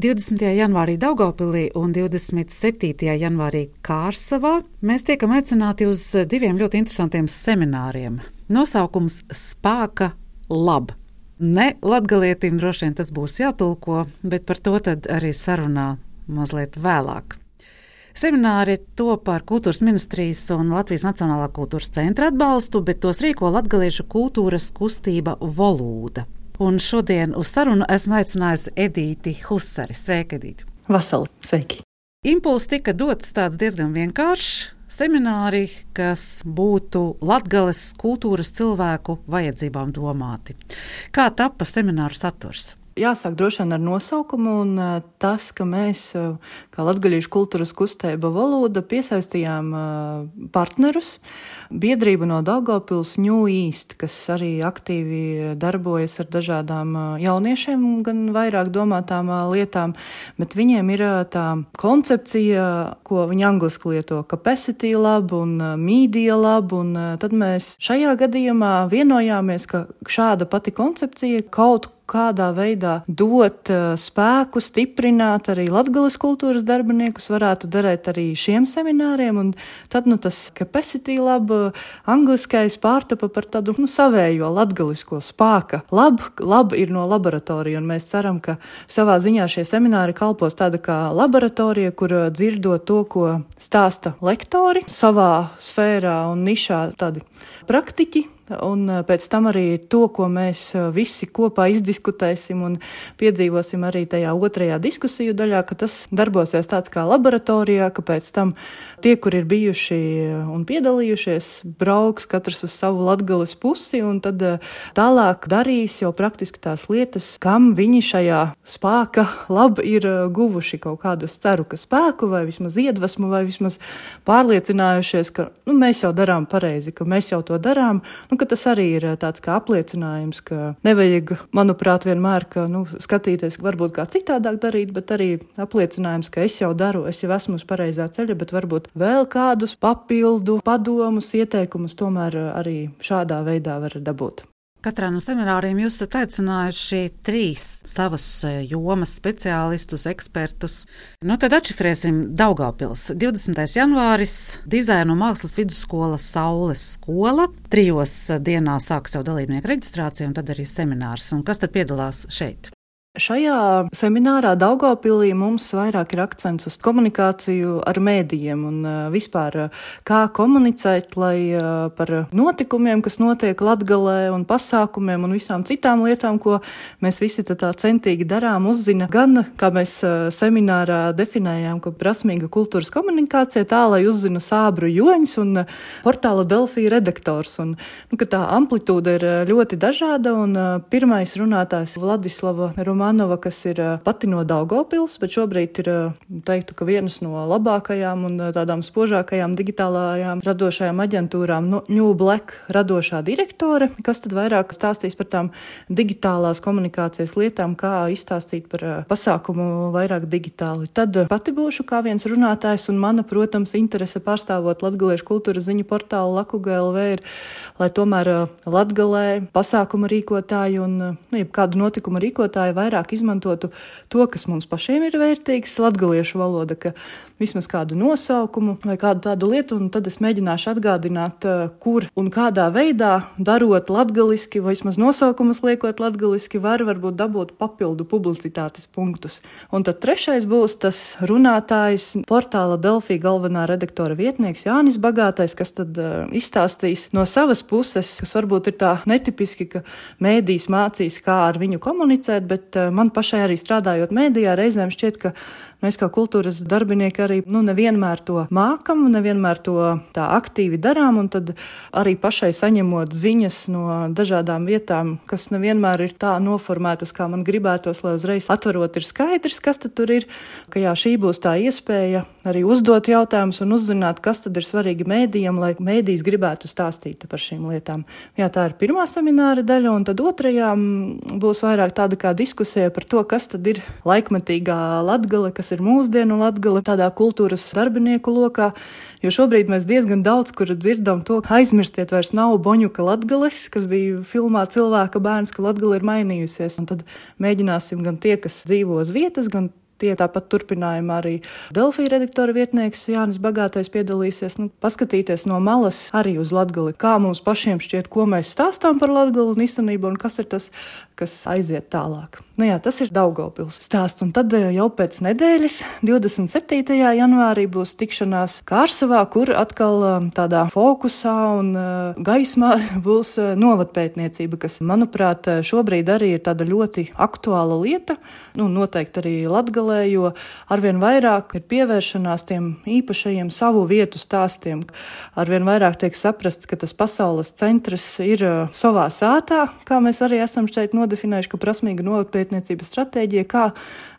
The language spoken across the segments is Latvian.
20. janvārī Daugopilī un 27. janvārī Kārsavā mēs tiekam aicināti uz diviem ļoti interesantiem semināriem. Nosaukums Spēka lab. Ne latgalietim droši vien tas būs jātulko, bet par to tad arī sarunā mazliet vēlāk. Semināri top par kultūras ministrijas un Latvijas Nacionālā kultūras centra atbalstu, bet tos rīko Latviešu kultūras kustība Volūda. Un šodien uz sarunu esmu aicinājusi Edīti Husari. Sveika, Edīti! Vasali, sveiki! Impulss tika dots tāds diezgan vienkāršs. Semināri, kas būtu latgales kultūras cilvēku vajadzībām domāti. Kā tapa semināru saturs? Jāsāk droši vien ar nosaukumu, un eh, tas, ka mēs, eh, kā Latvijas kultūras kustība valoda, piesaistījām eh, partnerus, biedrību no Daugopils New East, kas arī aktīvi darbojas ar dažādām jauniešiem, gan vairāk domātām lietām, bet viņiem ir tā koncepcija, ko viņi angliski lieto, capacity lab un media lab, un tad mēs šajā gadījumā vienojāmies, ka šāda pati koncepcija kaut kādā veidā dot uh, spēku, stiprināt arī latgabalas kultūras darbiniekus, varētu darīt arī šiem semināriem. Un tad nu, tas capacity lab, angliskais pārtapa par tādu nu, savējo latgalisko spēka. Lab, lab ir no laboratorija, un mēs ceram, ka savā ziņā šie semināri kalpos tāda kā laboratorija, kur dzirdot to, ko stāsta lektori savā sfērā un nišā, tādi praktiķi Un eh, pēc tam arī to, ko mēs eh, visi kopā izdiskutēsim un piedzīvosim arī tajā otrajā diskusiju daļā, ka tas darbosies tāds kā laboratorijā, ka pēc tam tie, kur ir bijuši un piedalījušies, brauks katrs uz savu latgales pusi un tad eh, tālāk darīs jau praktiski tās lietas, kam viņi šajā spēka labi ir guvuši kaut kādu, ceru, ka spēku vai vismaz iedvesmu vai vismaz pārliecinājušies, ka nu, mēs jau darām pareizi, ka mēs jau to darām. Nu, ka tas arī ir tāds kā apliecinājums, ka nevajag, manuprāt, vienmēr ka, nu, skatīties, varbūt kā citādāk darīt, bet arī apliecinājums, ka es jau daru, es jau esmu uz pareizā ceļa, bet varbūt vēl kādus papildu padomus, ieteikumus tomēr arī šādā veidā var dabūt. Katrā no semināriem jūs esat aicinājuši trīs savas e, jomas speciālistus, ekspertus. Nu, tad atšifrēsim Daugāpils. 20. janvāris - dizaina un mākslas vidusskola Saules skola. Trijos dienās sāks jau dalībnieku reģistrācija un tad arī seminārs. Un kas tad piedalās šeit? Šajā seminārā Daugopilī mums vairāk ir akcents uz komunikāciju ar mēdījiem un vispār kā komunicēt, lai par notikumiem, kas notiek Latgalē un pasākumiem un visām citām lietām, ko mēs visi tā centīgi darām, uzzina gan, kā mēs seminārā definējām, ka prasmīga kultūras komunikācija tā, lai uzzina sābru joņas un portāla Delfija redaktors. Un, nu, tā amplitūda ir ļoti dažāda un pirmais runātājs Vladislava Rumāna. Romanova, kas ir pati no Daugopils, bet šobrīd ir, teiktu, ka vienas no labākajām un tādām spožākajām digitālajām radošajām aģentūrām. No New Black radošā direktore, kas tad vairāk stāstīs par tām digitālās komunikācijas lietām, kā izstāstīt par pasākumu vairāk digitāli. Tad pati būšu kā viens runātājs un mana, protams, interese pārstāvot latgaliešu kultūras ziņu portālu Lakuga.lv ir, lai tomēr latgalē pasākumu rīkotāji un nu, kādu notikumu rīkotāji vairāk vairāk izmantotu to, kas mums pašiem ir vērtīgs, latgaliešu valoda, ka vismaz kādu nosaukumu vai kādu tādu lietu, un tad es mēģināšu atgādināt, eh, kur un kādā veidā darot latgaliski, vai vismaz nosaukumus liekot latgaliski, var varbūt dabūt papildu publicitātes punktus. Un tad trešais būs tas runātājs, portāla Delfī galvenā redaktora vietnieks Jānis Bagātais, kas tad uh, izstāstīs no savas puses, kas varbūt ir tā netipiski, ka mēdīs mācīs, kā ar viņu komunicēt, bet man pašai arī strādājot mēdījā reizēm šķiet, ka Mēs kā kultūras darbinieki arī nu, nevienmēr to mākam, nevienmēr to tā aktīvi darām, un tad arī pašai saņemot ziņas no dažādām vietām, kas nevienmēr ir tā noformētas, kā man gribētos, lai uzreiz atverot ir skaidrs, kas tur ir, ka jā, šī būs tā iespēja arī uzdot jautājumus un uzzināt, kas tad ir svarīgi mēdījam, lai mēdījis gribētu stāstīt par šīm lietām. Jā, tā ir pirmā semināra daļa, un tad otrajā būs vairāk tāda kā diskusija par to, kas tad ir laikmetīgā latgale, kas ir mūsdienu latgale tādā kultūras darbinieku lokā, jo šobrīd mēs diezgan daudz kur dzirdam to, aizmirstiet vairs nav Boņuka latgales, kas bija filmā cilvēka bērns, ka latgale ir mainījusies, un tad mēģināsim gan tie, kas dzīvo uz vietas, gan tie tāpat turpinājumā arī Delfija redaktora vietnieks Jānis Bagātais piedalīsies. Nu, paskatīties no malas arī uz Latgali, kā mums pašiem šķiet, ko mēs stāstām par Latgali un īstenību, un kas ir tas, kas aiziet tālāk. Nu jā, tas ir Daugopils stāsts. Un tad eh, jau pēc nedēļas, 27. janvārī, būs tikšanās Kārsavā, kur atkal eh, tādā fokusā un uh, gaismā būs novadpētniecība, kas, manuprāt, šobrīd arī ir tāda ļoti aktuāla lieta. Nu, noteikti arī Latgalē, jo arvien vairāk ir pievēršanās tiem īpašajiem savu vietu stāstiem. Arvien vairāk tiek saprasts, ka tas pasaules centrs ir savā sātā, kā mēs arī esam šeit nodefinējuši, ka prasmīga novadpētniecība pētniecības stratēģija, kā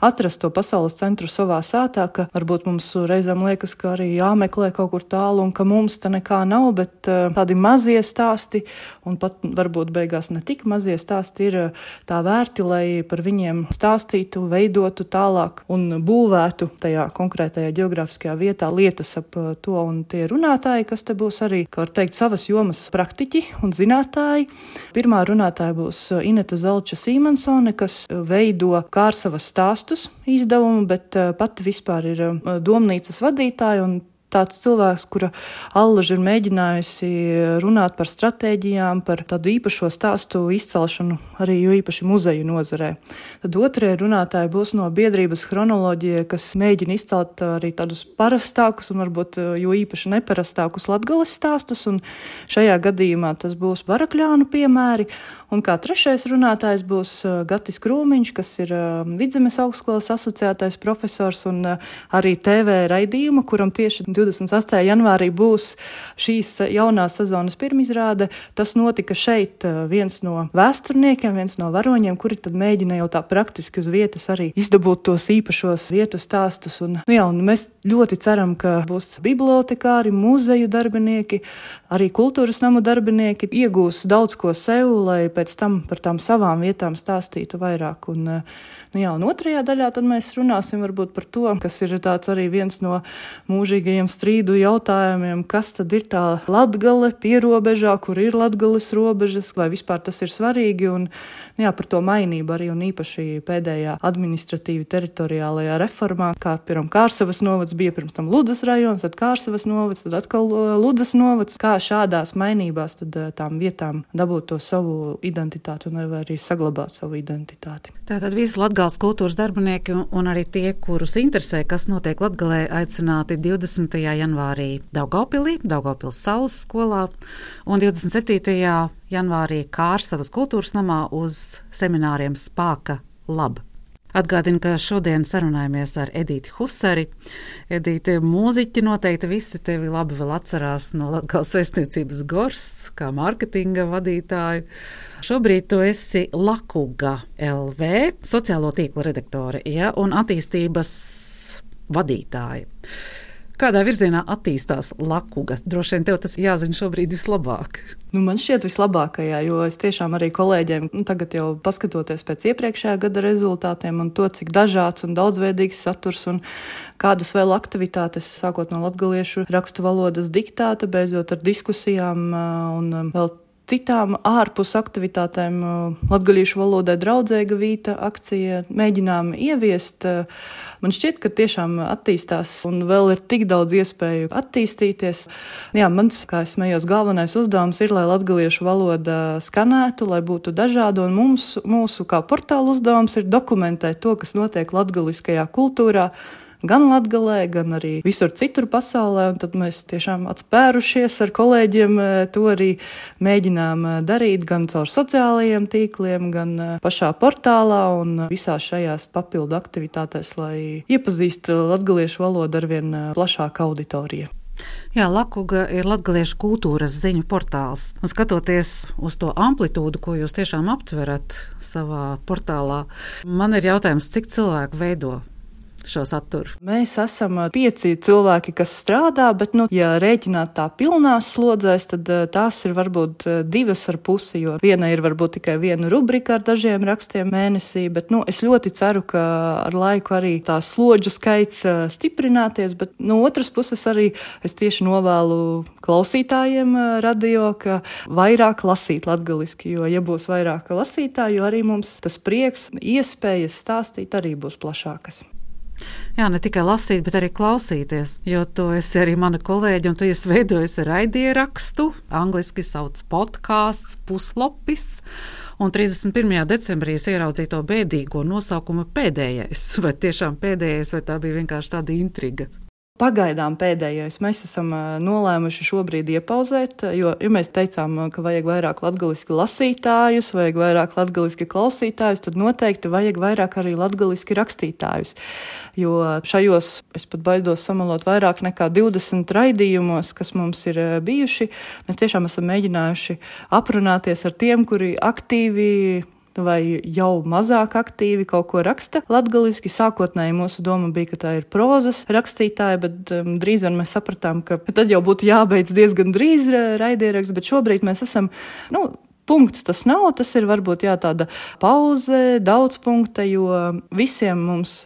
atrast to pasaules centru savā sātā, ka varbūt mums reizēm liekas, ka arī jāmeklē kaut kur tālu un ka mums te nekā nav, bet uh, tādi mazie stāsti un pat varbūt beigās ne tik mazie stāsti ir uh, tā vērti, lai par viņiem stāstītu, veidotu tālāk un būvētu tajā konkrētajā geogrāfiskajā vietā lietas ap uh, to un tie runātāji, kas te būs arī, kā var teikt, savas jomas praktiķi un zinātāji. Pirmā runātāja būs Ineta Zelča Sīmansone, kas veido Kārsavas stāstus izdevumu, bet eh, pati vispār ir eh, domnīcas vadītāja un tāds cilvēks, kura allaž ir mēģinājusi runāt par stratēģijām, par tādu īpašo stāstu izcelšanu arī jo īpaši muzeju nozarē. Tad otrie runātāji būs no biedrības chronoloģija, kas mēģina izcelt arī tādus parastākus un varbūt jo īpaši neparastākus latgales stāstus, un šajā gadījumā tas būs Barakļānu piemēri, un kā trešais runātājs būs uh, Gatis Krūmiņš, kas ir uh, Vidzemes augstskolas asociētais profesors un uh, arī TV raidījuma, kuram tieši 28. janvārī būs šīs jaunās sezonas pirmizrāde. Tas notika šeit eh, viens no vēsturniekiem, viens no varoņiem, kuri tad mēģina jau tā praktiski uz vietas arī izdabūt tos īpašos vietu stāstus. Un, nu jā, un mēs ļoti ceram, ka būs bibliotekāri, muzeju darbinieki, arī kultūras namu darbinieki iegūs daudz ko sev, lai pēc tam par tām savām vietām stāstītu vairāk. Un, uh, Nu, jā, un otrajā daļā mēs runāsim par to, kas ir arī viens no mūžīgajiem strīdu jautājumiem, kas tad ir tā latgale pierobežā, kur ir latgales robežas, vai vispār tas ir svarīgi, un nu, jā, par to mainību arī un īpaši pēdējā administratīvi teritoriālajā reformā, kā piemēram Kārsavas novads bija pirms tam Ludas rajons, tad Kārsavas novads, tad atkal uh, Ludas novads, kā šādās mainībās tad uh, tām vietām dabūt to savu identitāti un arī saglabāt savu identitāti. Tātad visi Latgales kultūras darbinieki un arī tie, kurus interesē, kas notiek Latgalē, aicināti 20. Janvārī Daugavpilī, Daugavpils saules skolā un 27. janvārī Kārsavas kultūras namā uz semināriem Spāka laba. Atgādinu, ka šodien sarunājamies ar Edīti Husari. Edīte, mūziķi noteikti visi tevi labi vēl atcerās no Latvijas vēstniecības Gors, kā mārketinga vadītāju. Šobrīd tu esi Lakuga LV, sociālo tīklu redaktore ja, un attīstības vadītāja. Kādā virzienā attīstās lakuga? Droši vien tev tas jāzina šobrīd vislabāk. Nu, man šķiet vislabākajā, jo es tiešām arī kolēģiem, nu, tagad jau paskatoties pēc iepriekšējā gada rezultātiem un to, cik dažāds un daudzveidīgs saturs un kādas vēl aktivitātes, sākot no latgaliešu rakstu valodas diktāta, beidzot ar diskusijām un vēl citām ārpus aktivitātēm latgaļiešu valodai draudzīga vīta akcija mēģinām ieviest. Man šķiet, ka tiešām attīstās un vēl ir tik daudz iespēju attīstīties. Jā, mans, kā es smējos, galvenais uzdevums ir, lai latgaļiešu valoda skanētu, lai būtu dažāda, un mums, mūsu kā portāla uzdevums ir dokumentēt to, kas notiek latgaļiskajā kultūrā gan Latvijā, gan arī visur citur pasaulē. Tad mēs tiešām atspērušies ar kolēģiem e, to arī mēģinām e, darīt gan caur sociālajiem tīkliem, gan e, pašā portālā un visās šajās papildu aktivitātēs, lai iepazīstu latviešu valodu ar vien plašāku auditoriju. Jā, Lakuga ir latviešu kultūras ziņu portāls. Un skatoties uz to amplitūdu, ko jūs tiešām aptverat savā portālā, man ir jautājums, cik cilvēku veido šo saturu? Mēs esam pieci cilvēki, kas strādā, bet, nu, ja rēķināt tā pilnās slodzēs, tad tās ir varbūt divas ar pusi, jo viena ir varbūt tikai viena rubrika ar dažiem rakstiem mēnesī, bet, nu, es ļoti ceru, ka ar laiku arī tā slodžu skaits stiprināties, bet no otras puses arī es tieši novēlu klausītājiem radio, ka vairāk lasīt latgaliski, jo, ja būs vairāk lasītāju, arī mums tas prieks, iespējas stāstīt arī būs plašākas. Jā, ne tikai lasīt, bet arī klausīties. Jo tu esi arī mana kolēģe, un tu esi veidojusi raidierakstu. Angliski sauc podkāsts, puslopis. Un 31. decembrī es ieraudzīju to bēdīgo nosaukumu pēdējais. Vai tiešām pēdējais, vai tā bija vienkārši tāda intriga? Pagaidām pēdējais. Mēs esam nolēmuši šobrīd iepauzēt, jo, ja mēs teicām, ka vajag vairāk latgaliski lasītājus, vajag vairāk latgaliski klausītājus, tad noteikti vajag vairāk arī latgaliski rakstītājus. Jo šajos, es pat baidos samalot vairāk nekā 20 raidījumos, kas mums ir bijuši, mēs tiešām esam mēģinājuši aprunāties ar tiem, kuri aktīvi vai jau mazāk aktīvi kaut ko raksta latgaliski. Sākotnēji mūsu doma bija, ka tā ir prozas rakstītāja, bet um, drīz vien mēs sapratām, ka tad jau būtu jābeidz diezgan drīz raidieraksts, bet šobrīd mēs esam, nu, punkts tas nav. Tas ir varbūt jā, tāda pauze, daudz punkta, jo visiem mums,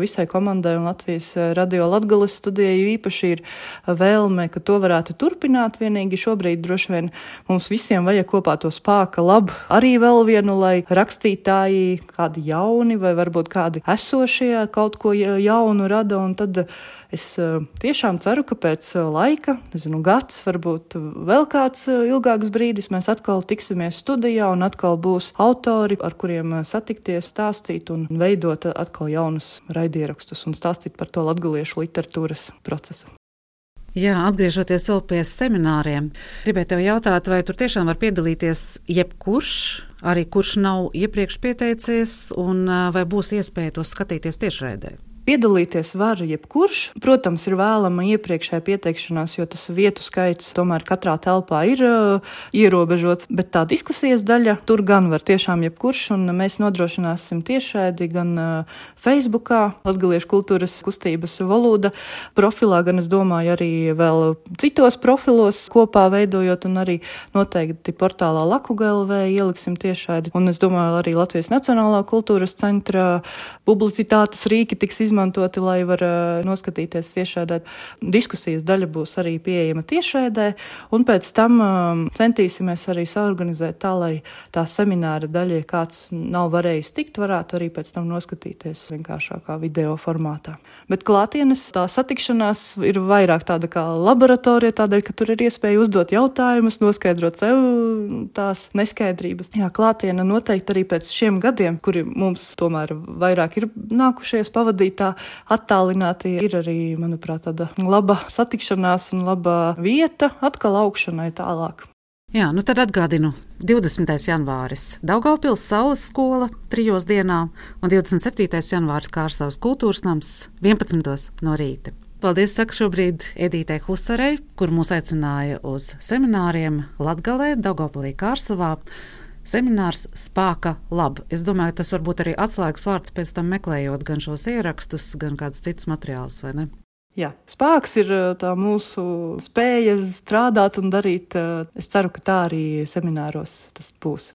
visai komandai un Latvijas radio latgales studijai īpaši ir vēlme, ka to varētu turpināt. Vienīgi šobrīd droši vien mums visiem vajag kopā to spāka labu arī vēl vienu, lai rakstītāji kādi jauni vai varbūt kādi esošie kaut ko jaunu rada un tad Es eh, tiešām ceru, ka pēc eh, laika, nezinu, gads, varbūt vēl kāds eh, ilgāks brīdis, mēs atkal tiksimies studijā un atkal būs autori, ar kuriem satikties, stāstīt un veidot atkal jaunus raidierakstus un stāstīt par to latgaliešu literatūras procesu. Jā, atgriežoties vēl pie semināriem, gribēju tev jautāt, vai tur tiešām var piedalīties jebkurš, arī kurš nav iepriekš pieteicies, un vai būs iespēja to skatīties tiešraidē? Piedalīties var jebkurš. Protams, ir vēlama iepriekšējā pieteikšanās, jo tas vietu skaits tomēr katrā telpā ir uh, ierobežots. Bet tā diskusijas daļa tur gan var tiešām jebkurš, un mēs nodrošināsim tiešraidi gan uh, Facebookā, Latvijas kultūras kustības valoda profilā, gan es domāju arī vēl citos profilos kopā veidojot, un arī noteikti portālā Laku GLV ieliksim tiešraidi. Un es domāju, arī Latvijas Nacionālā kultūras centra publicitātes rīki tiks izmantoti izmantoti, lai var noskatīties tiešādē. Diskusijas daļa būs arī pieejama tiešādē, un pēc tam centīsimies arī saorganizēt tā, lai tā semināra daļa, ja kāds nav varējis tikt, varētu arī pēc tam noskatīties vienkāršākā video formātā. Bet klātienes tā satikšanās ir vairāk tāda kā laboratorija, tādēļ, ka tur ir iespēja uzdot jautājumus, noskaidrot sev tās neskaidrības. Jā, klātiena noteikti arī pēc šiem gadiem, kuri mums tomēr vairāk ir nākušies pavadīt tā attālināti, ir arī, manuprāt, tāda laba satikšanās un laba vieta atkal augšanai tālāk. Jā, nu tad atgādinu, 20. janvāris Daugaupils Saules skola trijos dienā un 27. janvāris Kārsavas kultūras nams 11. no rīta. Paldies, saka šobrīd Edītei Husarei, kur mūs aicināja uz semināriem Latgalē, Daugopilī Kārsavā seminārs Spāka lab. Es domāju, tas var būt arī atslēgas vārds pēc tam meklējot gan šos ierakstus, gan kādas citas materiālus, vai ne? Jā, spēks ir tā mūsu spēja strādāt un darīt. Es ceru, ka tā arī semināros tas būs.